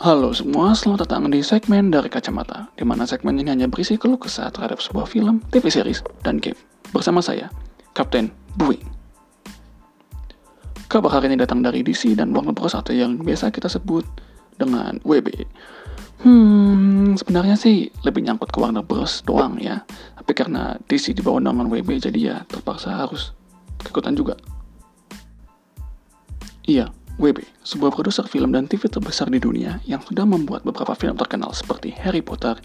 Halo semua, selamat datang di segmen dari Kacamata, di mana segmen ini hanya berisi keluh kesah terhadap sebuah film, TV series, dan game. Bersama saya, Kapten Bui. Kabar hari ini datang dari DC dan Warner Bros. atau yang biasa kita sebut dengan WB. Hmm, sebenarnya sih lebih nyangkut ke Warner Bros. doang ya. Tapi karena DC di bawah naungan WB, jadi ya terpaksa harus ikutan juga. Iya, WB, sebuah produser film dan TV terbesar di dunia yang sudah membuat beberapa film terkenal seperti Harry Potter,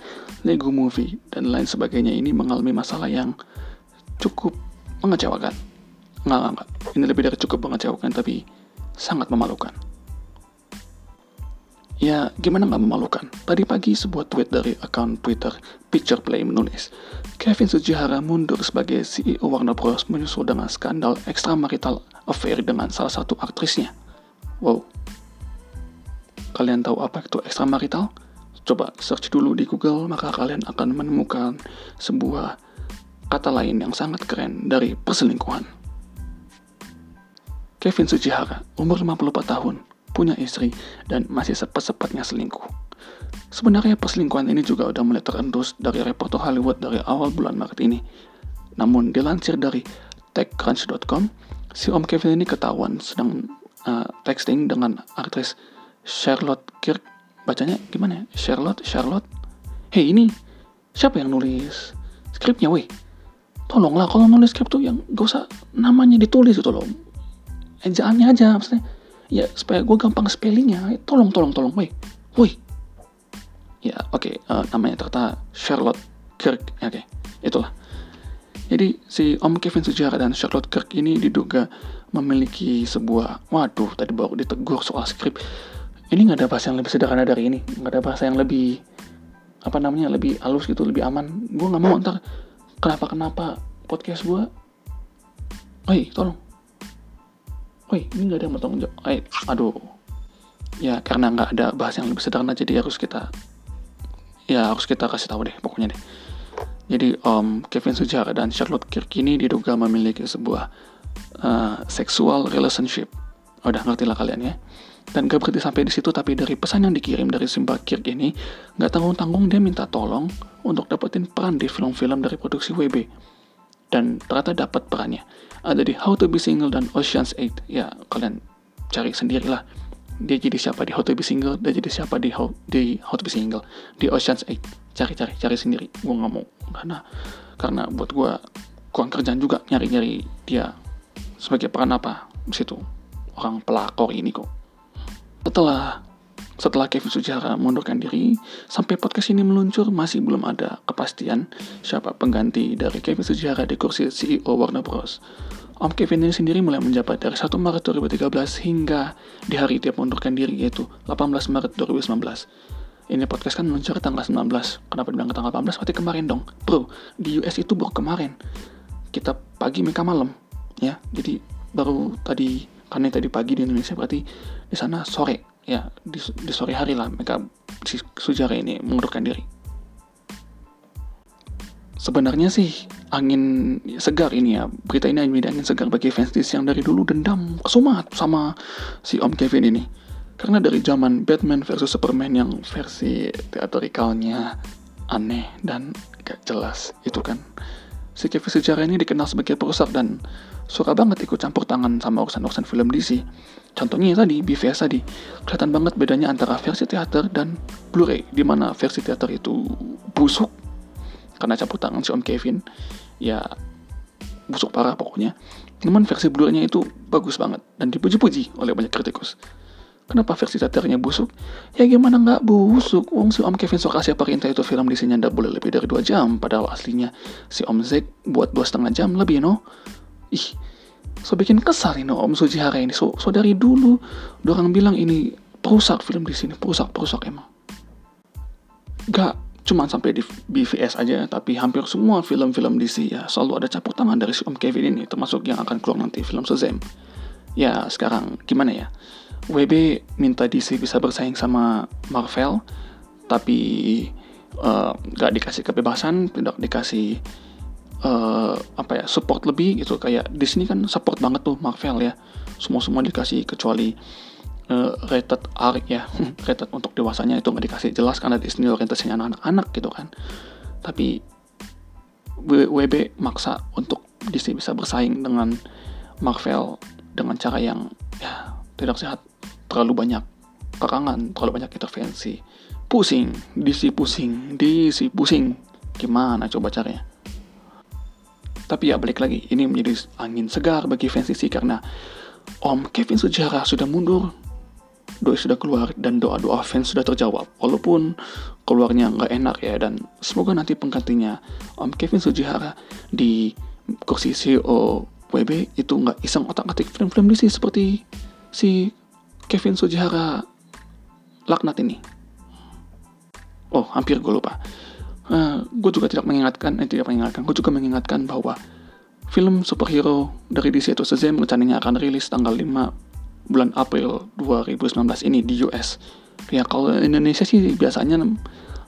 Lego Movie, dan lain sebagainya ini mengalami masalah yang cukup mengecewakan. Nggak, nggak. Ini lebih dari cukup mengecewakan, tapi sangat memalukan. Ya, gimana nggak memalukan? Tadi pagi sebuah tweet dari akun Twitter Picture Play menulis, Kevin Sujihara mundur sebagai CEO Warner Bros. menyusul dengan skandal extramarital affair dengan salah satu aktrisnya. Wow. Kalian tahu apa itu extramarital? Coba search dulu di Google, maka kalian akan menemukan sebuah kata lain yang sangat keren dari perselingkuhan. Kevin Sujihara, umur 54 tahun, punya istri, dan masih sepet-sepetnya selingkuh. Sebenarnya perselingkuhan ini juga udah mulai terendus dari reporter Hollywood dari awal bulan Maret ini. Namun dilansir dari TechCrunch.com, si Om Kevin ini ketahuan sedang uh, texting dengan aktris Charlotte Kirk. Bacanya gimana ya? Charlotte Charlotte? Hei ini siapa yang nulis skripnya weh? Tolonglah kalau nulis skrip tuh yang gak usah namanya ditulis gitu loh. Ejaannya aja maksudnya. Ya supaya gue gampang spellingnya. Tolong tolong tolong weh. Weh. Ya oke okay, uh, eh, namanya ternyata Charlotte Kirk. Ya, oke. Okay. itulah jadi si Om Kevin Sujara dan Charlotte Kirk ini diduga memiliki sebuah waduh tadi baru ditegur soal skrip ini nggak ada bahasa yang lebih sederhana dari ini nggak ada bahasa yang lebih apa namanya lebih halus gitu lebih aman gue nggak mau ntar kenapa kenapa podcast gue Oi, tolong. Oi, ini nggak ada yang mau tanggung jawab. Aduh. Ya, karena nggak ada bahasa yang lebih sederhana, jadi harus kita, ya harus kita kasih tahu deh, pokoknya deh. Jadi, Om Kevin Sujara dan Charlotte Kirk ini diduga memiliki sebuah uh, sexual relationship. Udah ngerti lah kalian ya. Dan gak berhenti sampai di situ, tapi dari pesan yang dikirim dari Simba Kirk ini, gak tanggung-tanggung dia minta tolong untuk dapetin peran di film-film dari produksi WB. Dan ternyata dapat perannya. Ada di How to Be Single dan Ocean's 8. Ya, kalian cari sendirilah. Dia jadi siapa di How to Single, dia jadi siapa di How, di How Single, di Ocean's 8. Cari-cari, cari sendiri. Gue gak mau. Karena, karena buat gue kurang kerjaan juga nyari-nyari dia sebagai peran apa di situ orang pelakor ini kok setelah setelah Kevin Sujara mundurkan diri, sampai podcast ini meluncur masih belum ada kepastian siapa pengganti dari Kevin Sujara di kursi CEO Warner Bros. Om Kevin ini sendiri mulai menjabat dari 1 Maret 2013 hingga di hari dia mundurkan diri yaitu 18 Maret 2019. Ini podcast kan meluncur tanggal 19. Kenapa bilang ke tanggal 18? Berarti kemarin dong. Bro, di US itu baru kemarin. Kita pagi mereka malam. Ya, jadi baru tadi karena tadi pagi di Indonesia berarti di sana sore ya di, di sore hari lah mereka si Sujara ini mengundurkan diri sebenarnya sih angin segar ini ya. Berita ini menjadi angin segar bagi fans DC yang dari dulu dendam kesumat sama si Om Kevin ini. Karena dari zaman Batman versus Superman yang versi teatrikalnya aneh dan gak jelas itu kan. Si Kevin Sujara ini dikenal sebagai perusak dan suka banget ikut campur tangan sama urusan-urusan film DC. Contohnya tadi, BVS tadi, kelihatan banget bedanya antara versi teater dan Blu-ray, di mana versi teater itu busuk, karena campur tangan si Om Kevin, ya busuk parah pokoknya. Namun versi Blu-ray-nya itu bagus banget, dan dipuji-puji oleh banyak kritikus. Kenapa versi teaternya busuk? Ya gimana nggak busuk? Wong si Om Kevin Sokasya perintah itu film di sini ndak boleh lebih dari 2 jam, padahal aslinya si Om Zack buat dua setengah jam lebih no. Ih, so bikin kesal ini Om Sujihara ini. So, so dari dulu orang bilang ini perusak film di sini, perusak perusak emang. Gak cuma sampai di BVS aja, tapi hampir semua film-film DC ya selalu ada campur tangan dari si Om Kevin ini, termasuk yang akan keluar nanti film Shazam. Ya sekarang gimana ya? WB minta DC bisa bersaing sama Marvel, tapi uh, gak dikasih kebebasan, tidak dikasih uh, apa ya support lebih gitu kayak di sini kan support banget tuh Marvel ya semua semua dikasih kecuali uh, rated R ya. Rated untuk dewasanya itu nggak dikasih jelas karena Disney orientasinya anak-anak gitu kan. Tapi WB maksa untuk Disney bisa bersaing dengan Marvel dengan cara yang ya tidak sehat. Terlalu banyak kekangan terlalu banyak intervensi. Pusing DC pusing DC pusing. Gimana coba caranya? Tapi ya balik lagi. Ini menjadi angin segar bagi fans DC karena Om Kevin Sujara sudah mundur doa sudah keluar dan doa-doa fans sudah terjawab. Walaupun keluarnya nggak enak ya dan semoga nanti penggantinya Om Kevin Sujihara di kursi CEO WB itu nggak iseng otak-atik film-film DC seperti si Kevin Sujihara laknat ini. Oh hampir gue lupa. Uh, eh, gue juga tidak mengingatkan eh tidak mengingatkan gue juga mengingatkan bahwa film superhero dari DC itu Shazam rencananya akan rilis tanggal 5 bulan April 2019 ini di US. Ya kalau Indonesia sih biasanya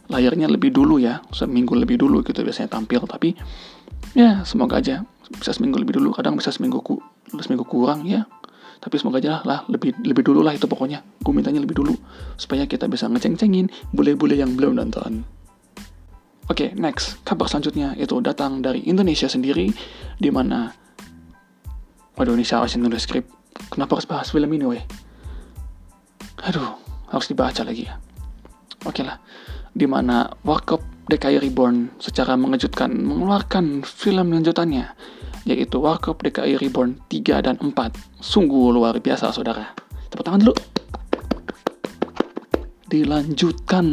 layarnya lebih dulu ya, seminggu lebih dulu gitu biasanya tampil. Tapi ya semoga aja bisa seminggu lebih dulu, kadang bisa seminggu ku, seminggu kurang ya. Tapi semoga aja lah lebih lebih dulu lah itu pokoknya. Gue mintanya lebih dulu supaya kita bisa ngeceng-cengin bule-bule yang belum nonton. Oke, okay, next. Kabar selanjutnya itu datang dari Indonesia sendiri, di mana Waduh, ini siapa sih nulis skrip? Kenapa harus bahas film ini, weh? Aduh, harus dibaca lagi ya. Oke lah, di mana Warkop DKI Reborn secara mengejutkan mengeluarkan film lanjutannya, yaitu Warkop DKI Reborn 3 dan 4. Sungguh luar biasa, saudara. Tepuk tangan dulu. Dilanjutkan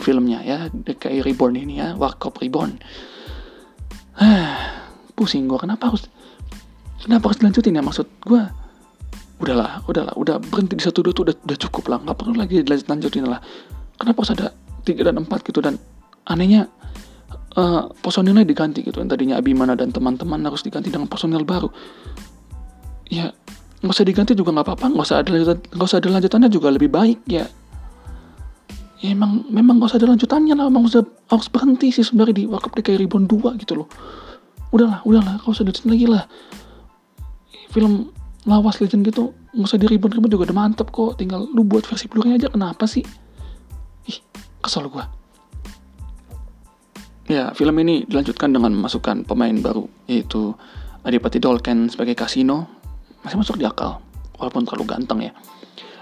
filmnya ya, DKI Reborn ini ya, Warkop Reborn. Pusing gue, kenapa harus kenapa harus dilanjutin ya maksud gue udahlah udahlah udah berhenti di satu dua tuh udah, udah cukup lah nggak perlu lagi lanjutin lah. Kenapa harus ada tiga dan empat gitu dan anehnya uh, personilnya diganti gitu yang tadinya Abimana dan teman-teman harus diganti dengan personil baru. Ya nggak usah diganti juga nggak apa-apa nggak usah ada lanjutan nggak usah ada lanjutannya juga lebih baik ya. Ya emang memang nggak usah ada lanjutannya lah emang usah harus berhenti sih sebenarnya di Warkop DKI Ribbon 2 gitu loh. Udahlah udahlah nggak usah dilanjutin lagi lah. Film lawas legend gitu nggak usah diribut-ribut juga udah mantep kok. Tinggal lu buat versi blu aja kenapa sih? Ih kesel gua. Ya film ini dilanjutkan dengan memasukkan pemain baru yaitu Adipati Dolken sebagai Kasino masih masuk di akal walaupun terlalu ganteng ya.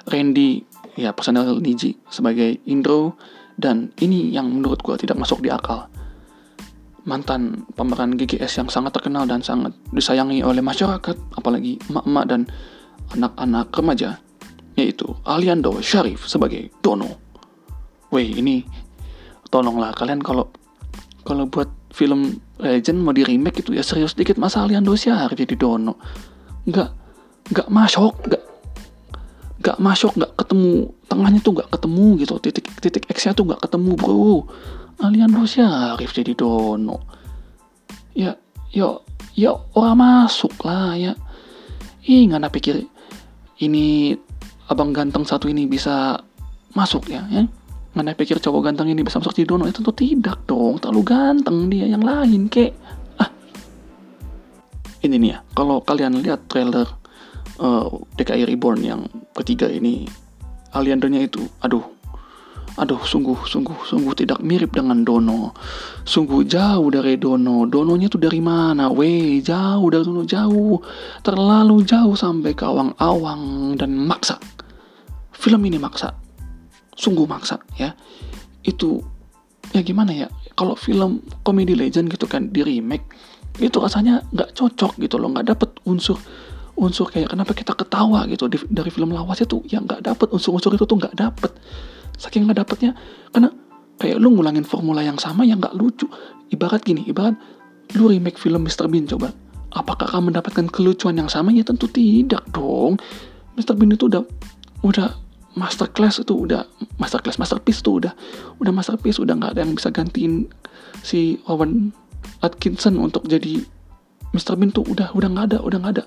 Randy ya personel Niji sebagai Indro. Dan ini yang menurut gua tidak masuk di akal mantan pemeran GGS yang sangat terkenal dan sangat disayangi oleh masyarakat, apalagi emak-emak dan anak-anak remaja, yaitu Aliando Sharif sebagai Dono. Weh, ini tolonglah kalian kalau kalau buat film Legend mau di remake itu ya serius dikit masa Aliando Sharif jadi Dono. Nggak nggak masuk, nggak nggak masuk, nggak ketemu tengahnya tuh nggak ketemu gitu titik titik X-nya tuh nggak ketemu bro Aliando Syarif jadi Dono. Ya, yo, ya orang masuk lah ya. Ih, nggak pikir ini abang ganteng satu ini bisa masuk ya, ya. Nggak pikir cowok ganteng ini bisa masuk di Dono. ya, tentu tidak dong, terlalu ganteng dia yang lain kek. Ah, ini nih ya, kalau kalian lihat trailer uh, eh, DKI Reborn yang ketiga ini, Aliandonya itu, aduh, Aduh, sungguh, sungguh, sungguh tidak mirip dengan Dono. Sungguh jauh dari Dono. Dononya tuh dari mana? Weh, jauh dari Dono, jauh. Terlalu jauh sampai ke awang-awang dan maksa. Film ini maksa. Sungguh maksa, ya. Itu, ya gimana ya? Kalau film komedi legend gitu kan, di remake, itu rasanya nggak cocok gitu loh. Nggak dapet unsur unsur kayak kenapa kita ketawa gitu dari film lawas itu ya nggak dapet unsur-unsur itu tuh nggak dapet saking nggak dapetnya karena kayak lu ngulangin formula yang sama yang nggak lucu ibarat gini ibarat lu remake film Mr. Bean coba apakah akan mendapatkan kelucuan yang sama ya tentu tidak dong Mr. Bean itu udah udah masterclass itu udah masterclass masterpiece itu udah udah masterpiece udah nggak ada yang bisa gantiin si Owen Atkinson untuk jadi Mr. Bean tuh udah udah nggak ada udah nggak ada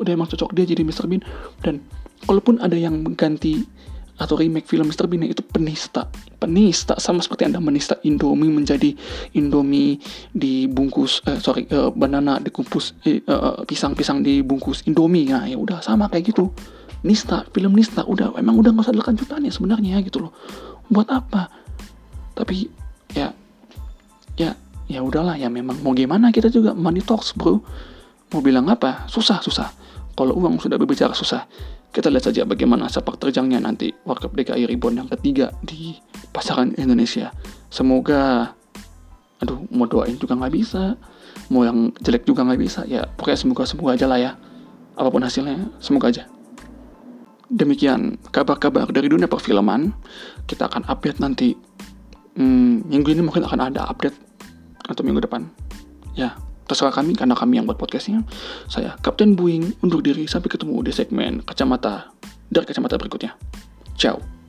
udah emang cocok dia jadi Mr. Bean dan kalaupun ada yang mengganti atau remake film Mr. Bean itu penista. Penista sama seperti anda menista Indomie menjadi Indomie dibungkus eh, sorry uh, banana dikumpus pisang-pisang eh, uh, dibungkus Indomie. Nah ya udah sama kayak gitu. Nista film nista udah emang udah nggak usah ada lanjutannya sebenarnya gitu loh. Buat apa? Tapi ya ya ya udahlah ya memang mau gimana kita juga money talks bro. Mau bilang apa? Susah susah kalau uang sudah berbicara susah kita lihat saja bagaimana sepak terjangnya nanti Cup DKI Reborn yang ketiga di pasaran Indonesia. Semoga aduh mau doain juga nggak bisa mau yang jelek juga nggak bisa. Ya pokoknya semoga semoga aja lah ya apa pun hasilnya semoga aja. Demikian kabar-kabar dari dunia perfilman. Kita akan update nanti hmm, minggu ini mungkin akan ada update atau minggu depan. Ya terserah kami karena kami yang buat podcastnya. Saya Kapten Buing undur diri sampai ketemu di segmen kacamata dari kacamata berikutnya. Ciao